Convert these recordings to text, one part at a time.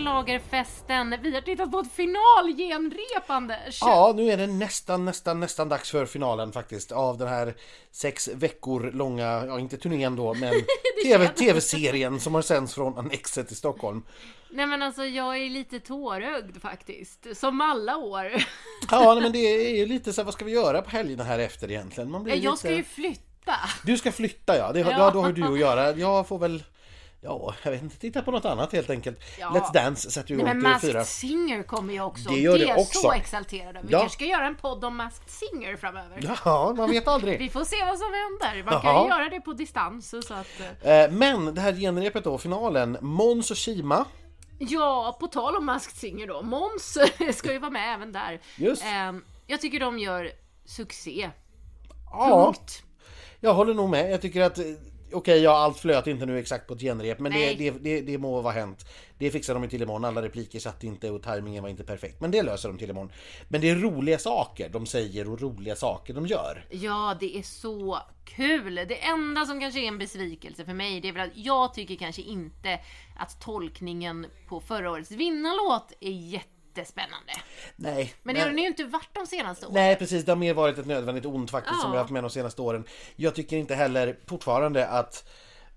Schlagerfesten. Vi har tittat på ett finalgenrep Anders. Ja, nu är det nästan, nästan, nästan dags för finalen faktiskt av den här sex veckor långa, ja inte turnén då, men TV, tv-serien som har sänds från Annexet i Stockholm. Nej men alltså jag är lite tårögd faktiskt, som alla år. Ja, nej, men det är ju lite så här, vad ska vi göra på helgerna här efter egentligen? Man blir Jag lite... ska ju flytta. Du ska flytta ja, det, Ja. ja. då har du att göra. Jag får väl, ja, jag vet inte, titta på något annat helt enkelt. Ja. Let's Dance sätter ju igång till fyra. Masked Singer kommer ju också. Det gör det är jag också. så exalterad. Vi Ja. kanske ska göra en podd om Masked Singer framöver. Ja, man vet aldrig. Vi får se vad som händer. Man kan ju göra det på distans. Så att, eh, Eh, Men det här genrepet då, finalen, Måns och Kima. ja, på tal om Masked Singer då. Måns ska ju vara med även där. Just. Ehm, jag tycker de gör succé. Ja, Punkt. jag håller nog med. Jag tycker att Okej, ja, allt flöt inte nu exakt på ett genrep, men det, det, det, det må vara hänt. Det fixar de till imorgon. Alla repliker satt inte och tajmingen var inte perfekt, men det löser de till imorgon. Men det är roliga saker de säger och roliga saker de gör. Ja, det är så kul. Det enda som kanske är en besvikelse för mig, det är väl att jag tycker kanske inte att tolkningen på förra årets vinnarlåt är jättespännande. Nej, Men det har den ju inte varit de senaste åren. Nej precis, det har mer varit ett nödvändigt ont faktiskt Ja. som vi har haft med de senaste åren. Jag tycker inte heller fortfarande att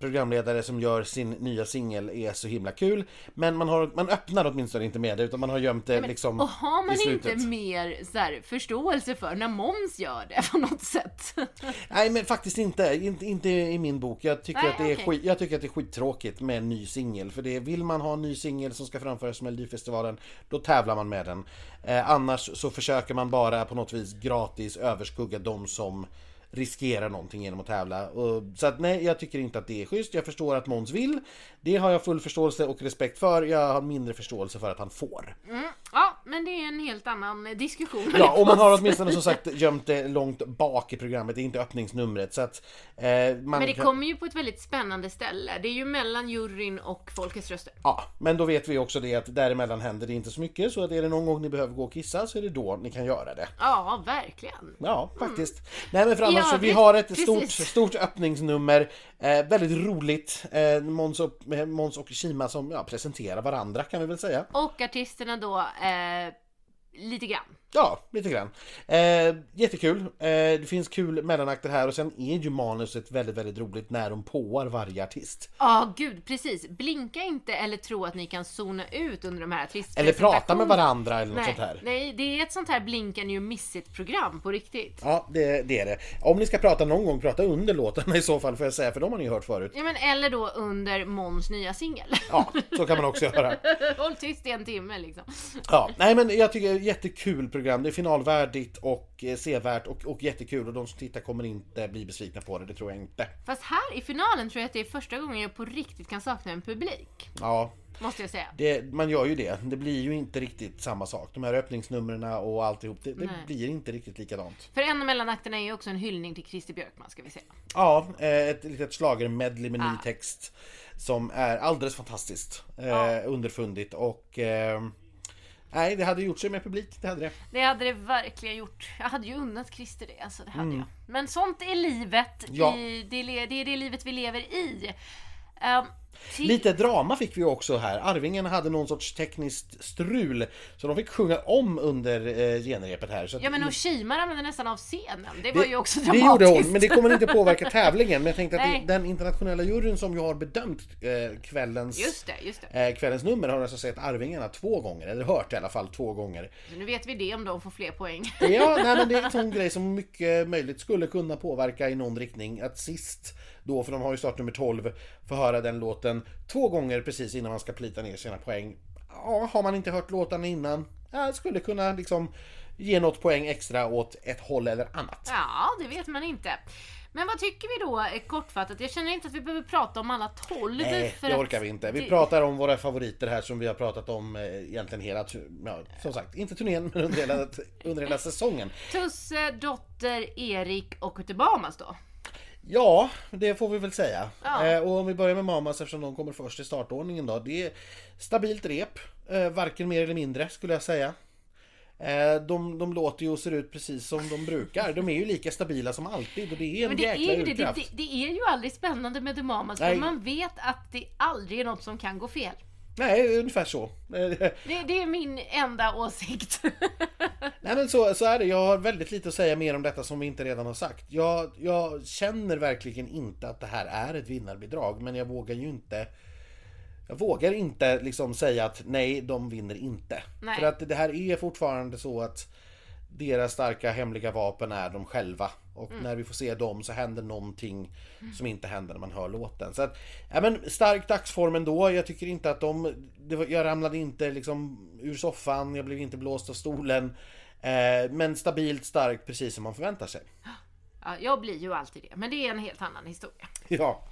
programledare som gör sin nya singel är så himla kul. Men man, har, man öppnar åtminstone inte med det utan man har gömt det liksom Och har man inte mer så här, förståelse för när Måns gör det på något sätt? Nej men faktiskt inte, inte, inte i min bok. Jag tycker, Nej, att det är okej. skit, jag tycker att det är skittråkigt med en ny singel. För det, vill man ha en ny singel som ska framföras med Melodifestivalen, då tävlar man med den. Eh, annars så försöker man bara på något vis gratis överskugga de som riskera någonting genom att tävla. Och, så att nej, jag tycker inte att det är schysst. Jag förstår att Måns vill. Det har jag full förståelse och respekt för. Jag har mindre förståelse för att han får. Mm. Ja, men det är en helt annan diskussion. Ja, och man har åtminstone som sagt gömt det långt bak i programmet, det är inte öppningsnumret. Så att, eh, Men det kan- kommer ju på ett väldigt spännande ställe. Det är ju mellan juryn och folkets röster. Ja, men då vet vi också det att däremellan händer det inte så mycket. Så att är det någon gång ni behöver gå och kissa så är det då ni kan göra det. Ja, verkligen. Ja, faktiskt. Nej men för annars Ja, så vi det- har ett stort, precis. stort öppningsnummer. Eh, väldigt roligt. Eh, Måns och, eh, Måns och Kima som ja, presenterar varandra kan vi väl säga. Och artisterna då, eh, lite grann. Ja, lite grann. Eh, jättekul. Eh, det finns kul mellanakter här och sen är ju manuset väldigt, väldigt roligt när de påar varje artist. Ja, gud, precis. Blinka inte eller tro att ni kan zona ut under de här artistpresentationerna. Eller prata med varandra eller något Nej, sånt här. nej, det är ett sånt här blinka ni miss it program på riktigt. Ja, det, det är det. Om ni ska prata någon gång, prata under låtarna i så fall får jag säga, för de har ni hört förut. Ja, men eller då under Måns nya singel. Ja, så kan man också göra. Håll tyst i en timme liksom. Ja, nej men jag tycker jättekul program. Det är finalvärdigt och eh, sevärt och, och jättekul och de som tittar kommer inte bli besvikna på det, det tror jag inte. Fast här i finalen tror jag att det är första gången jag på riktigt kan sakna en publik. Ja, Måste jag säga. det, man gör ju det. Det blir ju inte riktigt samma sak. De här öppningsnumren och alltihop, det, det blir inte riktigt likadant. För en av mellanakterna är ju också en hyllning till Christer Björkman ska vi säga. Ja, eh, ett litet schlagermedley med ny Ah. text som är alldeles fantastiskt eh, Ja. underfundigt och eh, Nej, det hade gjort sig med publik, det hade det. Det hade det verkligen gjort. Jag hade ju unnat Christer det, alltså det hade jag. Men sånt är livet. Mm. Ja. I, det, är- det livet vi lever i. Till- Lite drama fick vi också här. Arvingen hade någon sorts tekniskt strul. Så de fick sjunga om under eh, genrepet här. Så att- Ja men och Kima ramlade nästan av scenen. Det var ju också det dramatiskt. gjorde hon, men det kommer inte påverka tävlingen. Men jag tänkte att Nej. det, den internationella juryn som ju har bedömt eh, kvällens, Just det, just det. eh, kvällens nummer har alltså sett Arvingarna två gånger, eller hört i alla fall två gånger. Så nu vet vi det om de får fler poäng. Ja, nej, men det är en sån grej som mycket möjligt skulle kunna påverka i någon riktning. Att sist då, för de har ju startnummer 12, få höra den låten två gånger precis innan man ska plita ner sina poäng. Ja, har man inte hört låtarna innan, ja, skulle kunna liksom ge något poäng extra åt ett håll eller annat. Ja, det vet man inte. Men vad tycker vi då eh, kortfattat? Jag känner inte att vi behöver prata om alla 12. Nej, det orkar vi inte. Vi det- pratar om våra favoriter här som vi har pratat om eh, egentligen hela, ja, som sagt, inte turnén men under hela, under hela säsongen. Tusse, Dotter, Erik och Ute Bahamas då? Ja, det får vi väl säga. Ja. Eh, och om vi börjar med Mamas eftersom de kommer först i startordningen då. Det är stabilt rep, eh, varken mer eller mindre skulle jag säga. Eh, de, de låter ju och ser ut precis som de brukar. De är ju lika stabila som alltid och det är en Men det jäkla är, ju det, det, det, är ju aldrig spännande med The Mamas för man vet att det aldrig är något som kan gå fel. Nej, ungefär så. Det, det är min enda åsikt. Nej men så, så är det. Jag har väldigt lite att säga mer om detta som vi inte redan har sagt. Jag, jag känner verkligen inte att det här är ett vinnarbidrag, men jag vågar ju inte jag vågar inte liksom säga att nej, de vinner inte. Nej. För att det här är fortfarande så att deras starka hemliga vapen är de själva. Och när vi får se dem så händer någonting som inte händer när man hör låten. Så att, ja men stark dagsform ändå. Jag tycker inte att de... Var, jag ramlade inte liksom ur soffan, jag blev inte blåst av stolen. Eh, men stabilt starkt, precis som man förväntar sig. Ja, jag blir ju alltid det, men det är en helt annan historia. Ja.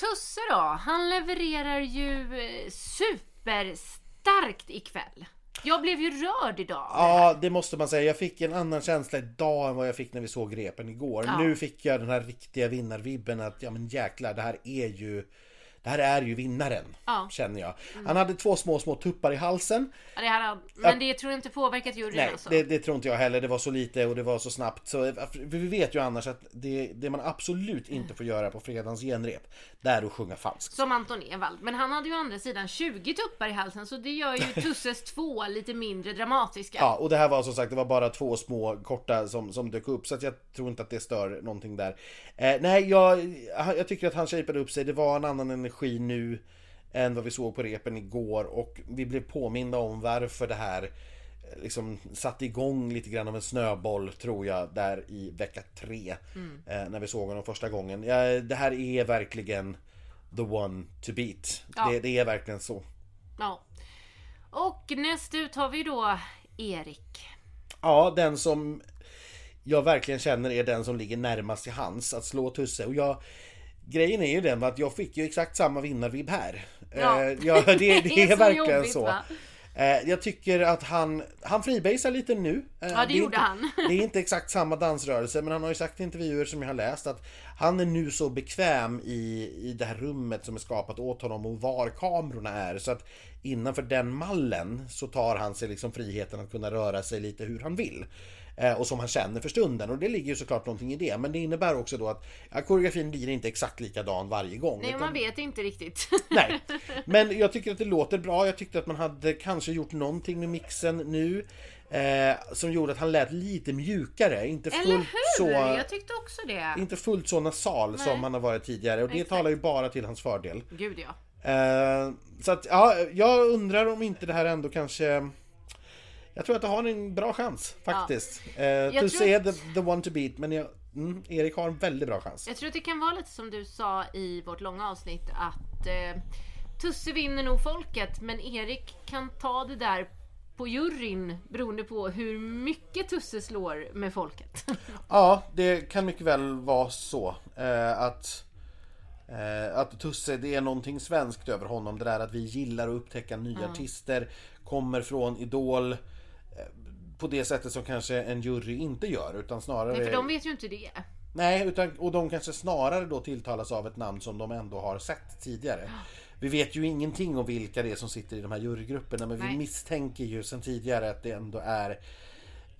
Tusse då, han levererar ju eh, superstarkt ikväll. Jag blev ju rörd idag. Ja, det måste man säga. Jag fick en annan känsla idag än vad jag fick när vi såg repen igår. Ja. Nu fick jag den här riktiga vinnarvibben att ja men jäklar, det här är ju här är ju vinnaren, Ja. känner jag. Han hade två små, små tuppar i halsen. Ja, det här, men det tror jag inte påverkat juryn Nej, alltså. det, det tror inte jag heller. Det var så lite och det var så snabbt. Så, för vi vet ju annars att det, det man absolut inte får göra på fredagens genrep, det är att sjunga falskt. Som Anton Ewald. Men han hade ju å andra sidan 20 tuppar i halsen så det gör ju Tusses två lite mindre dramatiska. Ja, och det här var som sagt, det var bara två små korta som, som dök upp. Så att jag tror inte att det stör någonting där. Eh, nej, jag, jag tycker att han shapade upp sig. Det var en annan energi nu än vad vi såg på repen igår. Och vi blev påminda om varför det här eh, liksom satte igång lite grann av en snöboll tror jag där i vecka tre. Eh, när vi såg honom första gången. Ja, det här är verkligen the one to beat. Ja. Det, det är verkligen så. Ja. Och näst ut har vi då Erik. Ja, den som jag verkligen känner är den som ligger närmast till hands att slå Tusse. Och jag, grejen är ju den att jag fick ju exakt samma vinnarvibb här. Ja. Eh, ja, det, det, Det är är, så verkligen jobbigt, så. va? Eh, Jag tycker att han, han freebasar lite nu. Eh, Ja, det är gjorde inte, han. Det är inte exakt samma dansrörelse men han har ju sagt i intervjuer som jag har läst att han är nu så bekväm i, i det här rummet som är skapat åt honom och var kamerorna är. Så att innanför den mallen så tar han sig liksom friheten att kunna röra sig lite hur han vill. Eh, Och som han känner för stunden och det ligger ju såklart någonting i det. Men det innebär också då att ja, koreografin blir inte exakt likadan varje gång. Nej, utan- man vet inte riktigt. Nej, men jag tycker att det låter bra. Jag tyckte att man hade kanske gjort någonting med mixen nu. Eh, som gjorde att han lät lite mjukare. Inte Eller fullt hur? så, Jag tyckte också det. inte fullt så nasal som han har varit tidigare. Och det Exakt. talar ju bara till hans fördel. Gud ja. Eh, så att, ja, jag undrar om inte det här ändå kanske... Jag tror att det har en bra chans faktiskt. Eh, tror Tusse är att- the, the one to beat, men jag, mm, Erik har en väldigt bra chans. Jag tror att det kan vara lite som du sa i vårt långa avsnitt att eh, Tusse vinner nog folket men Erik kan ta det där på juryn beroende på hur mycket Tusse slår med folket. Ja, det kan mycket väl vara så. Eh, att, eh, att Tusse, det är någonting svenskt över honom. Det där att vi gillar att upptäcka nya artister, kommer från Idol. eh, På det sättet som kanske en jury inte gör utan snarare... Nej, för de vet ju inte det. Nej, utan, och de kanske snarare då tilltalas av ett namn som de ändå har sett tidigare. Vi vet ju ingenting om vilka det är som sitter i de här jurygrupperna men vi Nej. misstänker ju sedan tidigare att det ändå är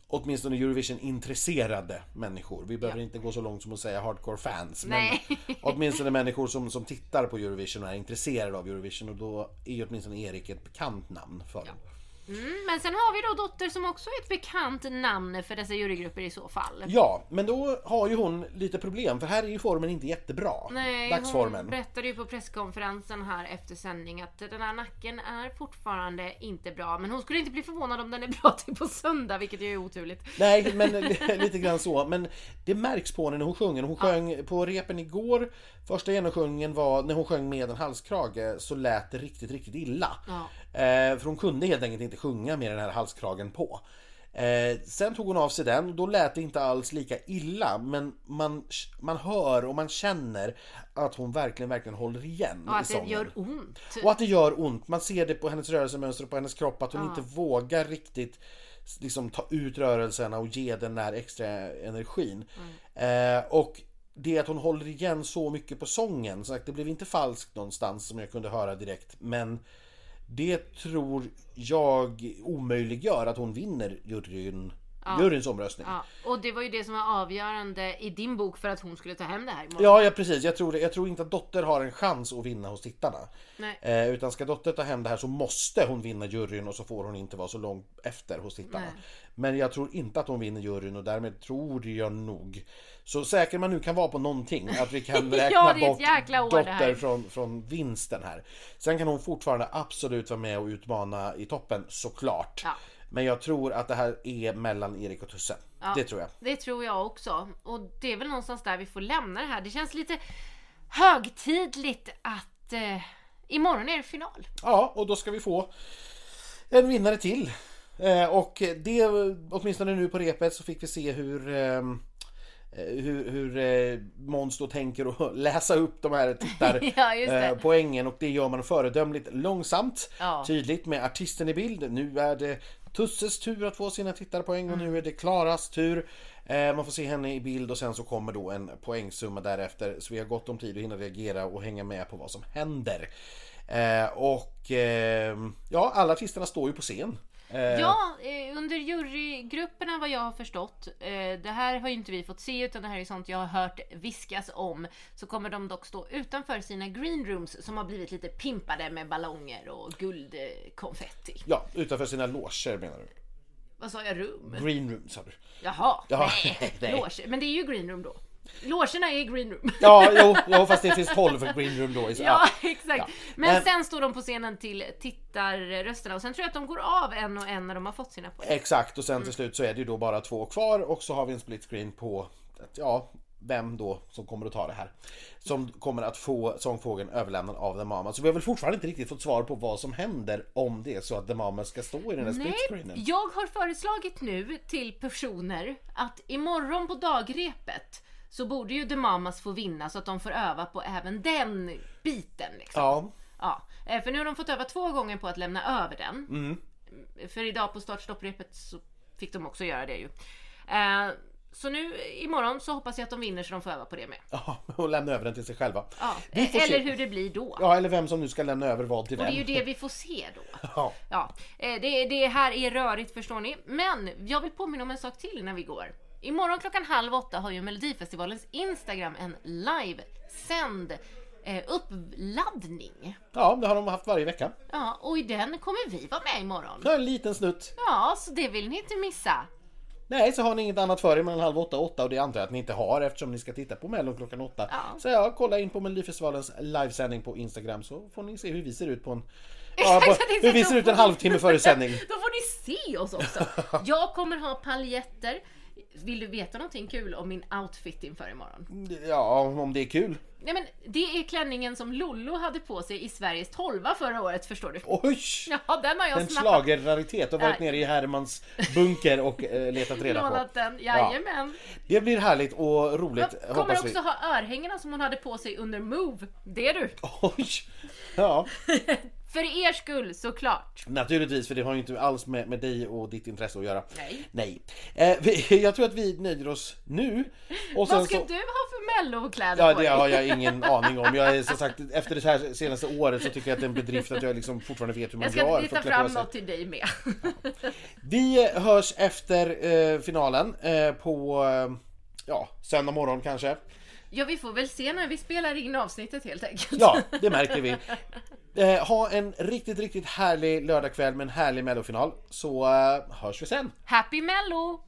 åtminstone Eurovision-intresserade människor. Vi behöver Ja. inte gå så långt som att säga hardcore fans. Nej. Men åtminstone människor som, som tittar på Eurovision och är intresserade av Eurovision och då är ju åtminstone Erik ett bekant namn för dem. Mm, men sen har vi då Dotter som också är ett bekant namn för dessa jurygrupper i så fall. Ja, men då har ju hon lite problem för här är ju formen inte jättebra. Nej, Dagsformen. hon berättade ju på presskonferensen här efter sändning att den här nacken är fortfarande inte bra. Men hon skulle inte bli förvånad om den är bra till på söndag, vilket ju är oturligt. Nej, men lite grann så. Men det märks på henne när hon sjunger. Hon sjöng på repen igår. Första genomsjungningen var när hon sjöng med en halskrage så lät det riktigt, riktigt illa. Ja. Eh, för hon kunde helt enkelt inte sjunga med den här halskragen på. Eh, sen tog hon av sig den och då lät det inte alls lika illa men man, man hör och man känner att hon verkligen, verkligen håller igen Och i att det sången. gör ont. Och att det gör ont. Man ser det på hennes rörelsemönster och på hennes kropp att hon inte vågar riktigt liksom ta ut rörelserna och ge den där extra energin. Eh, och det att hon håller igen så mycket på sången, så att det blev inte falskt någonstans som jag kunde höra direkt. Men det tror jag omöjliggör att hon vinner juryn juryns omröstning. Ja, och det var ju det som var avgörande i din bok för att hon skulle ta hem det här imorgon. Ja, ja precis. Jag tror, det. jag tror inte att Dotter har en chans att vinna hos tittarna. Eh, utan ska Dotter ta hem det här så måste hon vinna juryn och så får hon inte vara så långt efter hos tittarna. Nej. Men jag tror inte att hon vinner juryn och därmed tror jag nog så säker man nu kan vara på någonting att vi kan räkna Ja, bort. Dotter från, från vinsten här. Sen kan hon fortfarande absolut vara med och utmana i toppen såklart. Ja. Men jag tror att det här är mellan Erik och Tusse. Det tror jag. Det tror jag också. Och det är väl någonstans där vi får lämna det här. Det känns lite högtidligt att eh, imorgon är det final. Ja, och då ska vi få en vinnare till. Eh, och det, åtminstone nu på repet så fick vi se hur eh, hur, hur eh, Måns då tänker att läsa upp de här tittar, Ja, eh, poängen och det gör man föredömligt långsamt, Ja. tydligt med artisten i bild. Nu är det Tusses tur att få sina tittarpoäng och nu är det Klaras tur. Eh, man får se henne i bild och sen så kommer då en poängsumma därefter så vi har gott om tid att hinna reagera och hänga med på vad som händer. Eh, och eh, ja, alla artisterna står ju på scen. Eh, Ja, eh, under jurygrupperna vad jag har förstått, eh, det här har ju inte vi fått se utan det här är sånt jag har hört viskas om, så kommer de dock stå utanför sina green rooms som har blivit lite pimpade med ballonger och guldkonfetti. Ja, utanför sina loger menar du? Vad sa jag? Rum? Green room sa du? Jaha, Ja, nej. nej. Loge. Men det är ju green room då. Logerna är green room. Ja, jo, jo fast det finns 12 green room då. Ja, exakt. Ja. Men Eh, sen står de på scenen till tittarrösterna och sen tror jag att de går av en och en när de har fått sina poäng. Exakt, och sen till slut så är det ju då bara två kvar och så har vi en split screen på, ja, vem då som kommer att ta det här. Som kommer att få sångfågeln överlämnad av The Mama. Så vi har väl fortfarande inte riktigt fått svar på vad som händer om det är så att The Mama ska stå i den här split Nej, screenen. jag har föreslagit nu till personer att imorgon på dagrepet så borde ju The Mamas få vinna så att de får öva på även den biten. Liksom. Ja, Ja, eh, för nu har de fått öva två gånger på att lämna över den. Mm. För idag på start-stopprepet så fick de också göra det ju. Eh, Så nu imorgon så hoppas jag att de vinner så de får öva på det med. ja, och lämna över den till sig själva. Ja. Får Eller se. hur det blir då. Ja, eller vem som nu ska lämna över vad till Och vem. det är ju det vi får se då. Ja. Ja, eh, det, det här är rörigt förstår ni. Men jag vill påminna om en sak till innan vi går. Imorgon klockan halv åtta har ju Melodifestivalens Instagram en live-sänd eh, uppladdning. ja, det har de haft varje vecka. Ja, och i den kommer vi vara med imorgon. Ja, en liten snutt. Ja, så det vill ni inte missa. Nej, så har ni inget annat för er mellan halv åtta och åtta och det antar jag att ni inte har eftersom ni ska titta på Mellon klockan åtta. Ja. Så ja, kolla in på Melodifestivalens livesändning på Instagram så får ni se hur vi ser ut på en... Ja, på, hur vi ser ut en halvtimme före sändning. Då får ni se oss också. Jag kommer ha paljetter. Vill du veta någonting kul om min outfit inför imorgon? Ja, om det är kul. Nej men det är klänningen som Lollo hade på sig i Sveriges tolva förra året förstår du. Oj! Ja den har jag En snappat. schlagerraritet och varit nere i Hermans bunker och eh, letat reda på. Lånat den, jajamän. Det blir härligt och roligt Jag kommer hoppas vi. också ha örhängena som hon hade på sig under Move. Det är du. Oj! Ja, För er skull såklart. naturligtvis för det har ju inte alls med, med dig och ditt intresse att göra. Nej. Nej. Eh, vi, jag tror att vi nöjer oss nu. Och Vad ska så... du ha för mellokläder Ja, på det dig? har jag ingen aning om. Jag är som sagt, efter det här senaste året så tycker jag att det är en bedrift att jag liksom fortfarande vet hur man Jag ska gör. att klä på fram något till dig med. Vi hörs efter eh, finalen eh, på eh, ja, söndag morgon kanske. Ja, vi får väl se när vi spelar in avsnittet helt enkelt. Ja, det märker vi. Eh, ha en riktigt, riktigt härlig lördagkväll med en härlig mellofinal så eh, hörs vi sen. Happy Mello!